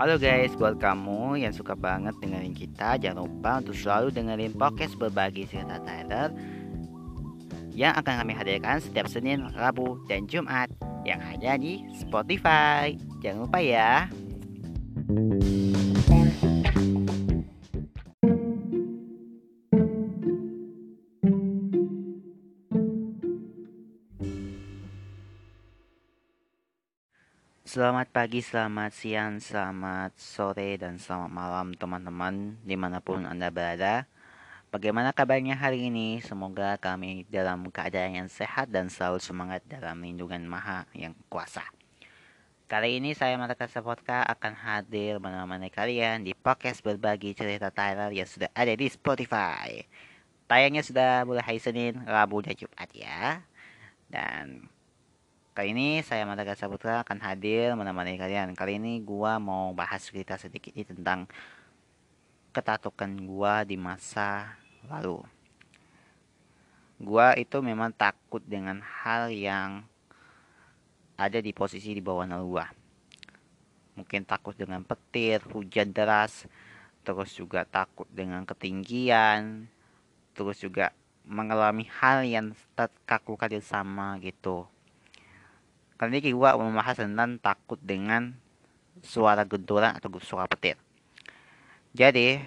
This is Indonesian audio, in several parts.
Halo guys, buat kamu yang suka banget dengerin kita, jangan lupa untuk selalu dengerin podcast berbagi cerita Tyler yang akan kami hadirkan setiap Senin, Rabu, dan Jumat yang ada di Spotify. Jangan lupa ya. Selamat pagi, selamat siang, selamat sore, dan selamat malam teman-teman di mana pun Anda berada. Bagaimana kabarnya hari ini? Semoga kami dalam keadaan yang sehat dan selalu semangat dalam lindungan maha yang kuasa. Kali ini saya Maraka Sapotka akan hadir menemani kalian di podcast berbagi cerita Tyler yang sudah ada di Spotify. Tayangnya sudah mulai hari Senin, Rabu, dan Jumat ya. Dan Kali ini saya Mataga Saputra akan hadir menemani kalian. Kali ini gua mau bahas cerita sedikit ini tentang ketatukan gua di masa lalu. Gua itu memang takut dengan hal yang ada di posisi di bawah nal gua. Mungkin takut dengan petir, hujan deras, terus juga takut dengan ketinggian, terus juga mengalami hal yang kaku kali sama gitu Kali ini gue membahas tentang takut dengan suara genturan atau suara petir. Jadi,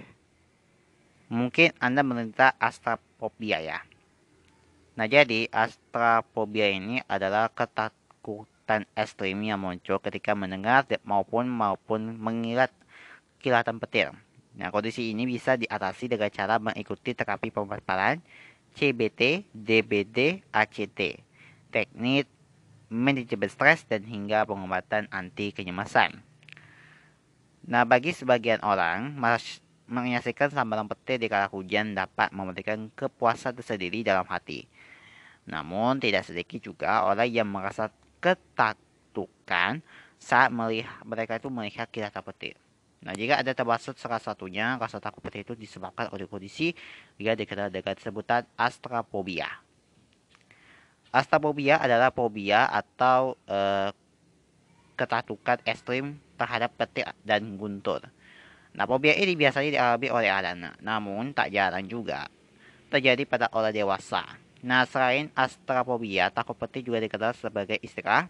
mungkin Anda menderita astrafobia ya. Nah, jadi astrafobia ini adalah ketakutan ekstrim yang muncul ketika mendengar maupun maupun mengilat kilatan petir. Nah, kondisi ini bisa diatasi dengan cara mengikuti terapi pemaparan CBT, DBD, ACT. Teknik manajemen stres, dan hingga pengobatan anti kecemasan. Nah, bagi sebagian orang, menyaksikan sambaran petir di kala hujan dapat memberikan kepuasan tersendiri dalam hati. Namun, tidak sedikit juga orang yang merasa ketakutan saat melihat mereka itu melihat kilatan petir. Nah, jika ada termasuk salah satunya, rasa takut petir itu disebabkan oleh kondisi yang dikenal dengan sebutan astrafobia. Astrafobia adalah fobia atau uh, ketatukan ekstrim terhadap petir dan guntur. Nah, fobia ini biasanya dialami oleh anak, namun tak jarang juga terjadi pada orang dewasa. Nah, selain astrafobia, takut petir juga dikenal sebagai istilah.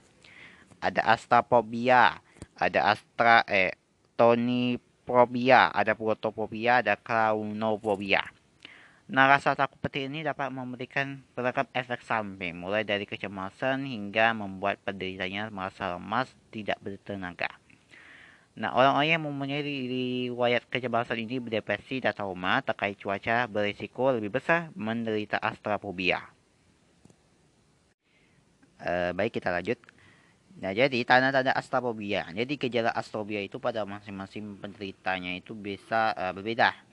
Ada astrafobia, ada astra eh tonifobia, ada protofobia, ada klaunofobia. Nah, rasa takut petir ini dapat memberikan beragam efek samping, mulai dari kecemasan hingga membuat penderitanya merasa lemas, tidak bertenaga. Nah, orang-orang yang mempunyai riwayat kecemasan ini berdepresi dan trauma terkait cuaca berisiko lebih besar menderita astrafobia. Uh, baik, kita lanjut. Nah, jadi tanda-tanda astrafobia. Jadi gejala astrofobia itu pada masing-masing penderitanya itu bisa uh, berbeda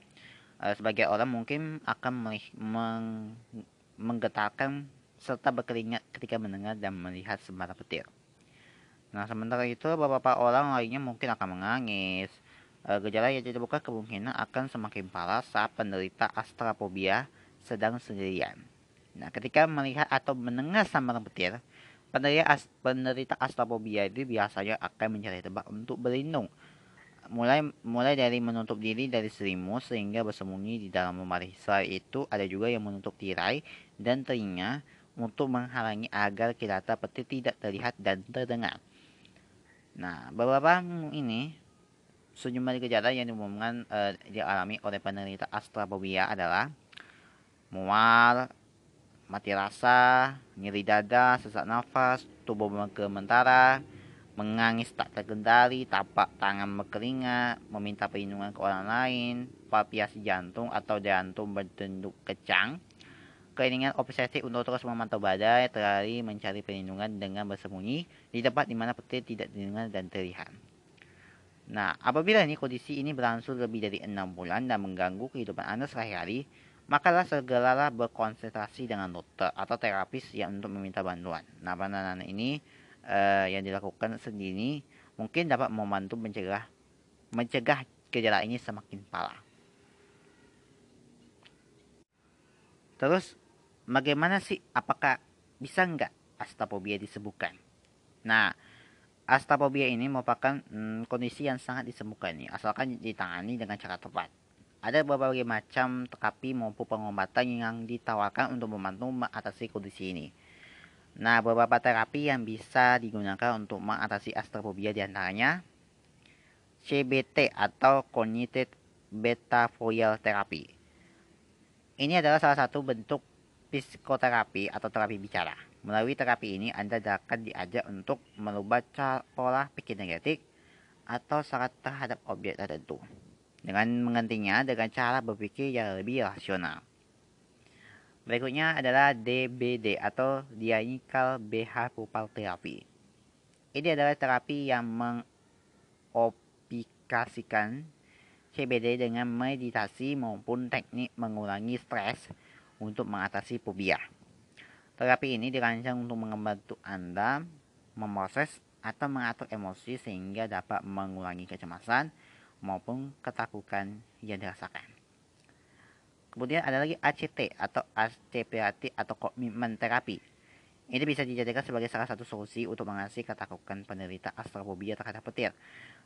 uh, sebagai orang mungkin akan meng menggetarkan serta berkeringat ketika mendengar dan melihat sembarang petir. Nah, sementara itu beberapa orang lainnya mungkin akan menangis. E, gejala yang tidak buka kemungkinan akan semakin parah saat penderita astrafobia sedang sendirian. Nah, ketika melihat atau mendengar sambaran petir, penderita, as itu biasanya akan mencari tempat untuk berlindung mulai mulai dari menutup diri dari selimut sehingga bersembunyi di dalam lemari. Selain itu, ada juga yang menutup tirai dan telinga untuk menghalangi agar kilatan petir tidak terlihat dan terdengar. Nah, beberapa ini sejumlah gejala yang diumumkan uh, dialami oleh penderita astrafobia adalah mual, mati rasa, nyeri dada, sesak nafas, tubuh bergementara, Mengangis tak terkendali, tapak tangan berkeringat, meminta perlindungan ke orang lain, palpiasi jantung atau jantung bertunduk kecang, keinginan obsesif untuk terus memantau badai, terlari mencari perlindungan dengan bersembunyi di tempat di mana petir tidak didengar dan terlihat. Nah, apabila ini kondisi ini berlangsung lebih dari enam bulan dan mengganggu kehidupan Anda sehari-hari, makalah segeralah berkonsentrasi dengan dokter atau terapis yang untuk meminta bantuan. Nah, penanganan ini uh, yang dilakukan sendiri mungkin dapat membantu mencegah mencegah gejala ini semakin parah. Terus bagaimana sih apakah bisa nggak astafobia disebutkan? Nah, Astrofobia ini merupakan hmm, kondisi yang sangat disembuhkan nih, asalkan ditangani dengan cara tepat. Ada berbagai macam terapi maupun pengobatan yang ditawarkan untuk membantu mengatasi kondisi ini. Nah, beberapa terapi yang bisa digunakan untuk mengatasi astrofobia di antaranya CBT atau Cognitive Behavioral Therapy. Ini adalah salah satu bentuk psikoterapi atau terapi bicara. Melalui terapi ini, Anda akan diajak untuk merubah pola pikir negatif atau syarat terhadap objek tertentu dengan menggantinya dengan cara berpikir yang lebih rasional. Berikutnya adalah DBD atau Dianikal Behavioral Therapy. Ini adalah terapi yang mengaplikasikan CBD dengan meditasi maupun teknik mengurangi stres untuk mengatasi fobia. Terapi ini dirancang untuk membantu Anda memproses atau mengatur emosi sehingga dapat mengurangi kecemasan maupun ketakutan yang dirasakan. Kemudian ada lagi ACT atau ACPAT atau komitmen terapi. Ini bisa dijadikan sebagai salah satu solusi untuk mengatasi ketakutan penderita astrofobia terhadap petir.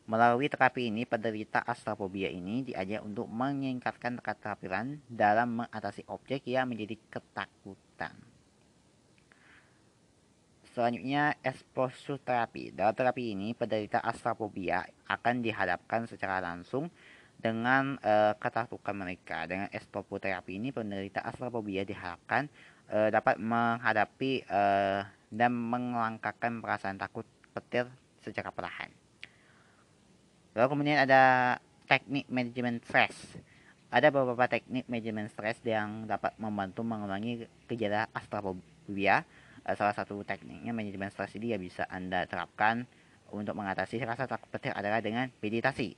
Melalui terapi ini, penderita astrofobia ini diajak untuk meningkatkan keterampilan dalam mengatasi objek yang menjadi ketakutan. Selanjutnya, exposure terapi. Dalam terapi ini, penderita astrofobia akan dihadapkan secara langsung dengan ketakutan mereka. Dengan exposure terapi ini, penderita astrofobia diharapkan uh, dapat menghadapi uh, dan melangkahkan perasaan takut petir secara perlahan. Lalu kemudian ada teknik manajemen stres. Ada beberapa teknik manajemen stres yang dapat membantu mengurangi gejala astrofobia salah satu tekniknya manajemen stres ini ya bisa Anda terapkan untuk mengatasi rasa takut petir adalah dengan meditasi.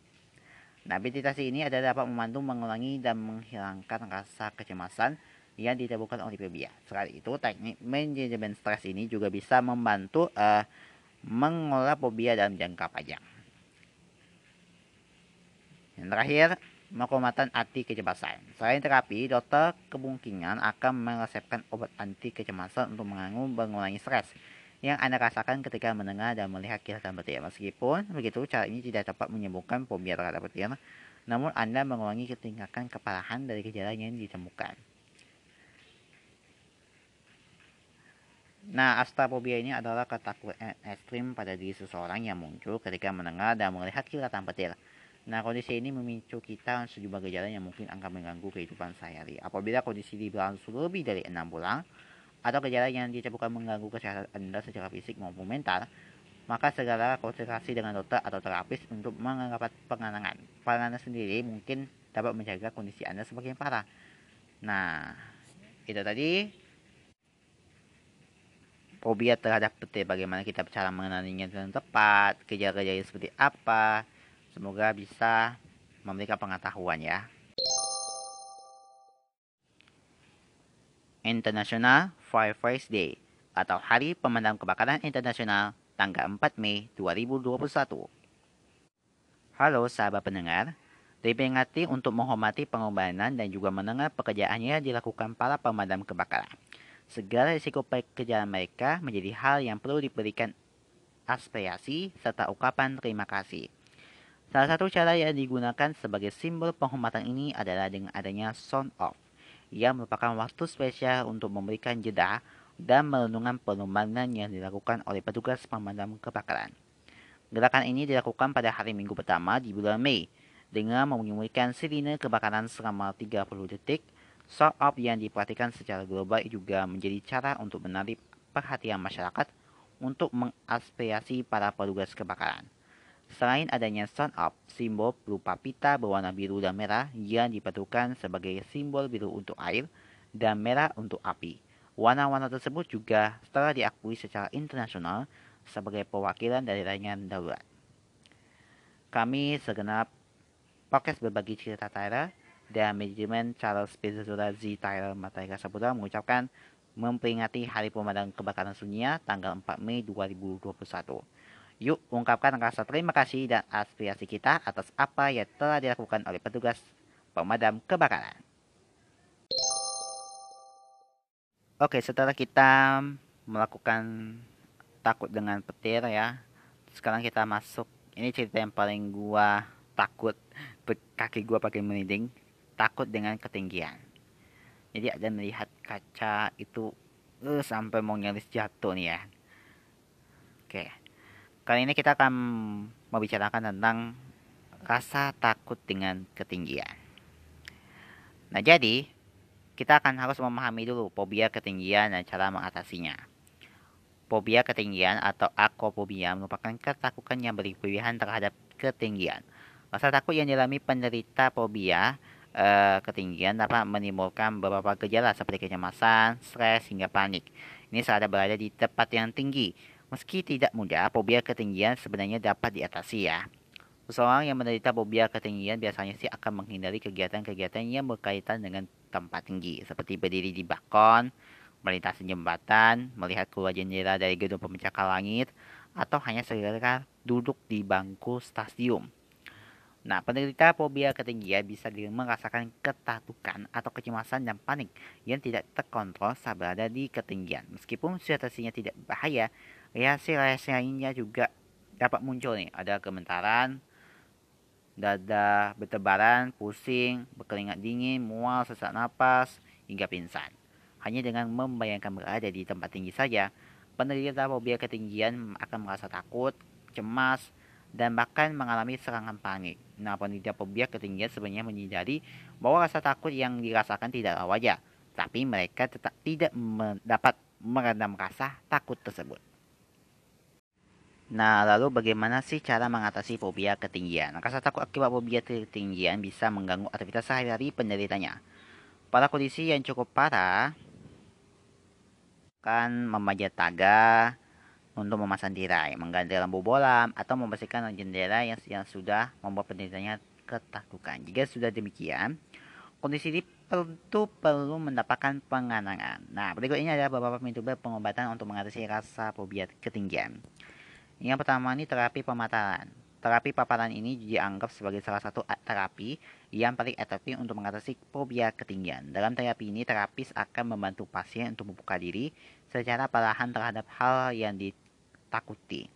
Nah, meditasi ini adalah dapat membantu mengurangi dan menghilangkan rasa kecemasan yang ditimbulkan oleh fobia. Selain itu, teknik manajemen stres ini juga bisa membantu uh, mengolah fobia dalam jangka panjang. Yang terakhir, pengobatan anti kecemasan. Selain terapi, dokter kemungkinan akan meresepkan obat anti kecemasan untuk mengurangi stres yang Anda rasakan ketika mendengar dan melihat kilatan petir. Meskipun begitu, cara ini tidak dapat menyembuhkan fobia terhadap petir, namun Anda mengurangi ketingkatan keparahan dari gejala yang ditemukan. Nah, astrofobia ini adalah ketakutan ekstrim pada diri seseorang yang muncul ketika mendengar dan melihat kilatan petir. Nah, kondisi ini memicu kita sejumlah gejala yang mungkin akan mengganggu kehidupan sehari-hari. Apabila kondisi berlangsung lebih dari enam bulan, atau gejala yang ditemukan mengganggu kesehatan Anda secara fisik maupun mental, maka segera konsultasi dengan dokter atau terapis untuk mendapat penanganan. Penanganan sendiri mungkin dapat menjaga kondisi Anda semakin parah. Nah, itu tadi fobia terhadap petir bagaimana kita cara mengenalinya dengan tepat, gejala-gejala seperti apa, Semoga bisa memberikan pengetahuan ya. International Firefights Day atau Hari Pemadam Kebakaran Internasional tanggal 4 Mei 2021. Halo sahabat pendengar, diperingati untuk menghormati pengorbanan dan juga mendengar pekerjaannya dilakukan para pemadam kebakaran. Segala risiko pekerjaan mereka menjadi hal yang perlu diberikan aspirasi serta ucapan terima kasih. Salah satu cara yang digunakan sebagai simbol penghormatan ini adalah dengan adanya sound off, yang merupakan waktu spesial untuk memberikan jeda dan merenungan pemadaman yang dilakukan oleh petugas pemadam kebakaran. Gerakan ini dilakukan pada hari Minggu pertama di bulan Mei dengan memulihkan sirine kebakaran selama 30 detik. Sound off yang diperhatikan secara global juga menjadi cara untuk menarik perhatian masyarakat untuk mengaspirasi para petugas kebakaran. Selain adanya sun up, simbol berupa pita berwarna biru dan merah yang dipadukan sebagai simbol biru untuk air dan merah untuk api. Warna-warna tersebut juga telah diakui secara internasional sebagai perwakilan dari rancangan darurat. Kami segenap podcast berbagi cerita Tyler dan manajemen Charles Pizzola Z Tyler Matahari Saputra mengucapkan memperingati Hari Pemadam Kebakaran Dunia tanggal 4 Mei 2021. Yuk ungkapkan rasa terima kasih dan aspirasi kita atas apa yang telah dilakukan oleh petugas pemadam kebakaran. Oke, setelah kita melakukan takut dengan petir ya, sekarang kita masuk. Ini cerita yang paling gua takut kaki gua pakai merinding takut dengan ketinggian. Jadi ada melihat kaca itu uh, sampai mau nyaris jatuh nih ya. Oke kali ini kita akan membicarakan tentang rasa takut dengan ketinggian nah jadi kita akan harus memahami dulu fobia ketinggian dan cara mengatasinya Fobia ketinggian atau akrophobia merupakan ketakutan yang berlebihan terhadap ketinggian. Rasa takut yang dialami penderita fobia uh, ketinggian dapat menimbulkan beberapa gejala seperti kecemasan, stres, hingga panik. Ini saat berada di tempat yang tinggi. Meski tidak mudah, fobia ketinggian sebenarnya dapat diatasi ya. Seseorang yang menderita fobia ketinggian biasanya sih akan menghindari kegiatan-kegiatan yang berkaitan dengan tempat tinggi, seperti berdiri di balkon, melintasi jembatan, melihat keluar jendela dari gedung pemencakar langit, atau hanya sekedar duduk di bangku stasiun. Nah, penderita fobia ketinggian bisa merasakan ketakutan atau kecemasan dan panik yang tidak terkontrol saat berada di ketinggian. Meskipun situasinya tidak bahaya, reaksi-reaksi lainnya juga dapat muncul nih. Ada gemetaran, dada bertebaran, pusing, berkeringat dingin, mual, sesak napas, hingga pingsan. Hanya dengan membayangkan berada di tempat tinggi saja, penderita fobia ketinggian akan merasa takut, cemas, dan bahkan mengalami serangan panik. Nah, penderita fobia ketinggian sebenarnya menyadari bahwa rasa takut yang dirasakan tidaklah wajar, tapi mereka tetap tidak dapat meredam rasa takut tersebut. Nah, lalu bagaimana sih cara mengatasi fobia ketinggian? Rasa takut akibat fobia ketinggian bisa mengganggu aktivitas sehari-hari penderitanya. Pada kondisi yang cukup parah, akan memanjat tangga untuk memasang tirai, mengganti lampu bolam, atau membersihkan jendela yang, yang sudah membuat penderitanya ketakutan. Jika sudah demikian, kondisi ini tentu perlu mendapatkan penganangan. Nah, berikut ini adalah beberapa metode pengobatan untuk mengatasi rasa fobia ketinggian. Yang pertama ini terapi pemataran. Terapi paparan ini dianggap sebagai salah satu terapi yang paling efektif untuk mengatasi fobia ketinggian. Dalam terapi ini, terapis akan membantu pasien untuk membuka diri secara perlahan terhadap hal yang ditakuti.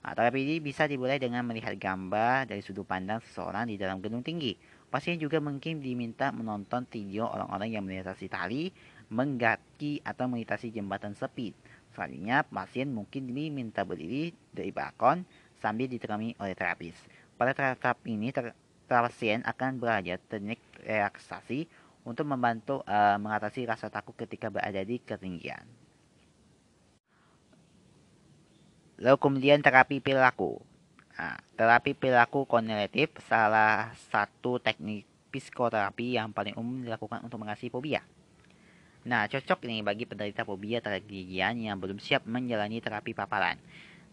Nah, terapi ini bisa dimulai dengan melihat gambar dari sudut pandang seseorang di dalam gedung tinggi. Pasien juga mungkin diminta menonton video orang-orang yang melintasi tali, menggaki, atau melintasi jembatan sepi. Selanjutnya, pasien mungkin diminta berdiri dari balkon sambil ditemani oleh terapis. Pada tahap ini, ter pasien akan belajar teknik relaksasi untuk membantu uh, mengatasi rasa takut ketika berada di ketinggian. Lalu kemudian terapi perilaku. Nah, terapi perilaku kognitif salah satu teknik psikoterapi yang paling umum dilakukan untuk mengatasi fobia. Nah, cocok ini bagi penderita fobia ketinggian yang belum siap menjalani terapi paparan.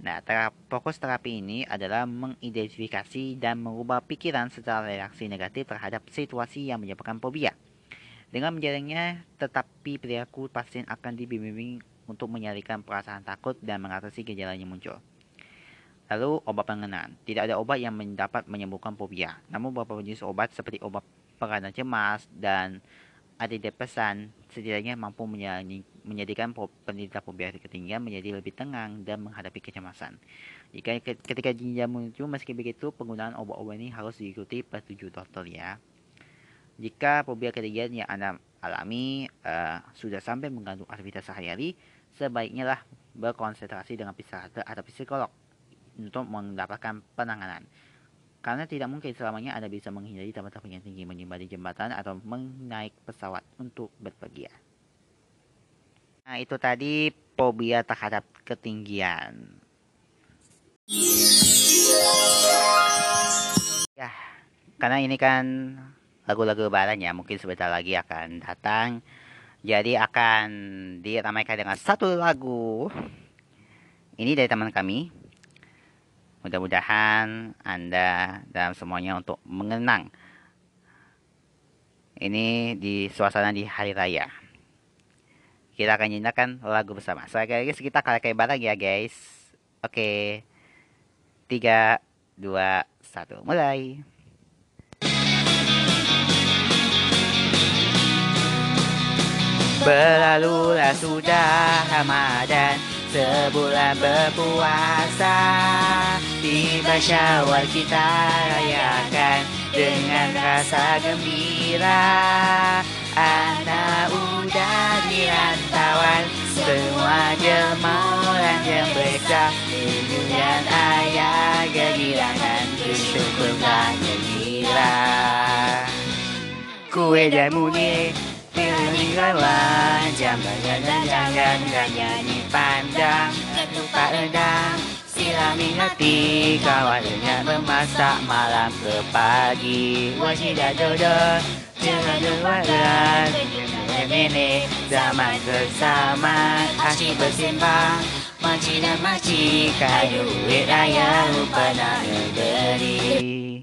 Nah, tera fokus terapi ini adalah mengidentifikasi dan mengubah pikiran secara reaksi negatif terhadap situasi yang menyebabkan fobia. Dengan menjalannya, tetapi perilaku pasien akan dibimbing untuk menyalurkan perasaan takut dan mengatasi gejala yang muncul. Lalu, obat pengenaan. Tidak ada obat yang dapat menyembuhkan fobia. Namun, beberapa jenis obat seperti obat peradaan cemas dan antidepresan setidaknya mampu menjadikan penderita fobia ketinggian menjadi lebih tenang dan menghadapi kecemasan. Jika ketika jinja muncul, meski begitu penggunaan obat-obat ini harus diikuti petunjuk dokter ya. Jika fobia ketinggian yang Anda alami uh, sudah sampai mengganggu aktivitas sehari-hari, sebaiknya lah berkonsentrasi dengan psikiater atau psikolog untuk mendapatkan penanganan. Karena tidak mungkin selamanya Anda bisa menghindari tempat-tempat yang tinggi di jembatan atau menaik pesawat untuk berpergian. Nah, itu tadi fobia terhadap ketinggian. Ya, karena ini kan lagu-lagu lebaran ya, mungkin sebentar lagi akan datang. Jadi akan diramaikan dengan satu lagu. Ini dari teman kami, Mudah-mudahan Anda dan semuanya untuk mengenang ini di suasana di hari raya. Kita akan nyanyikan lagu bersama. So, guys, kita kayak bareng ya guys. Oke. Tiga, dua, satu. Mulai. Berlalulah sudah Ramadan Sebulan berpuasa Tiba syawal kita rayakan Dengan rasa gembira. Anak udah di rantauan Semua jelma orang yang besar dan ayah kegirangan Bersyukurlah gembira. Kue jamu ni Pilih kawan Jambangan dan jangan Dan nyanyi pandang. Lupa rendang Silami hati Kawan dengan memasak Malam ke pagi. Wajib dah jodoh Jangan lupakan ini zaman bersama Asyik bersimbang. Makcik dan makcik Kayu duit Lupa nak beri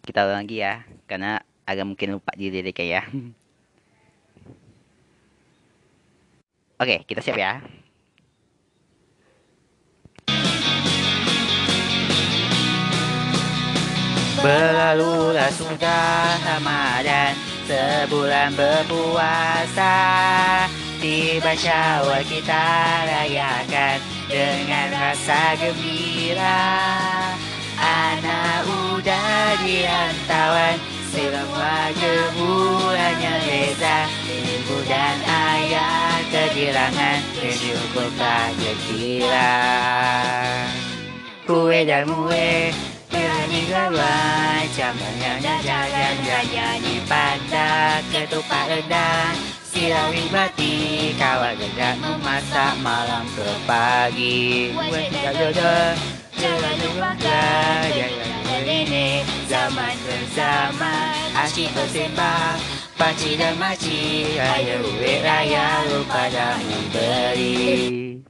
Kita ulang lagi ya Karena agak mungkin lupa di lirik ya. Oke kita siap ya Berlalulah sudah Ramadan Sebulan berpuasa. Tiba syawal kita rayakan Dengan rasa gembira. Anak udah di rantauan Semua gemurannya reza Ibu dan ayah kegirangan Menyuguhkan gembira Kue dan mue Gawa Campurnya jajan Nyanyi pada ketupat rendang. Silawi bati Kawat gajah memasak malam ke pagi Buat tidak jodoh Jangan lupa Jangan ini Zaman bersama Asyik bersembah. Pakcik dan makcik Raya duit raya Lupa dah memberi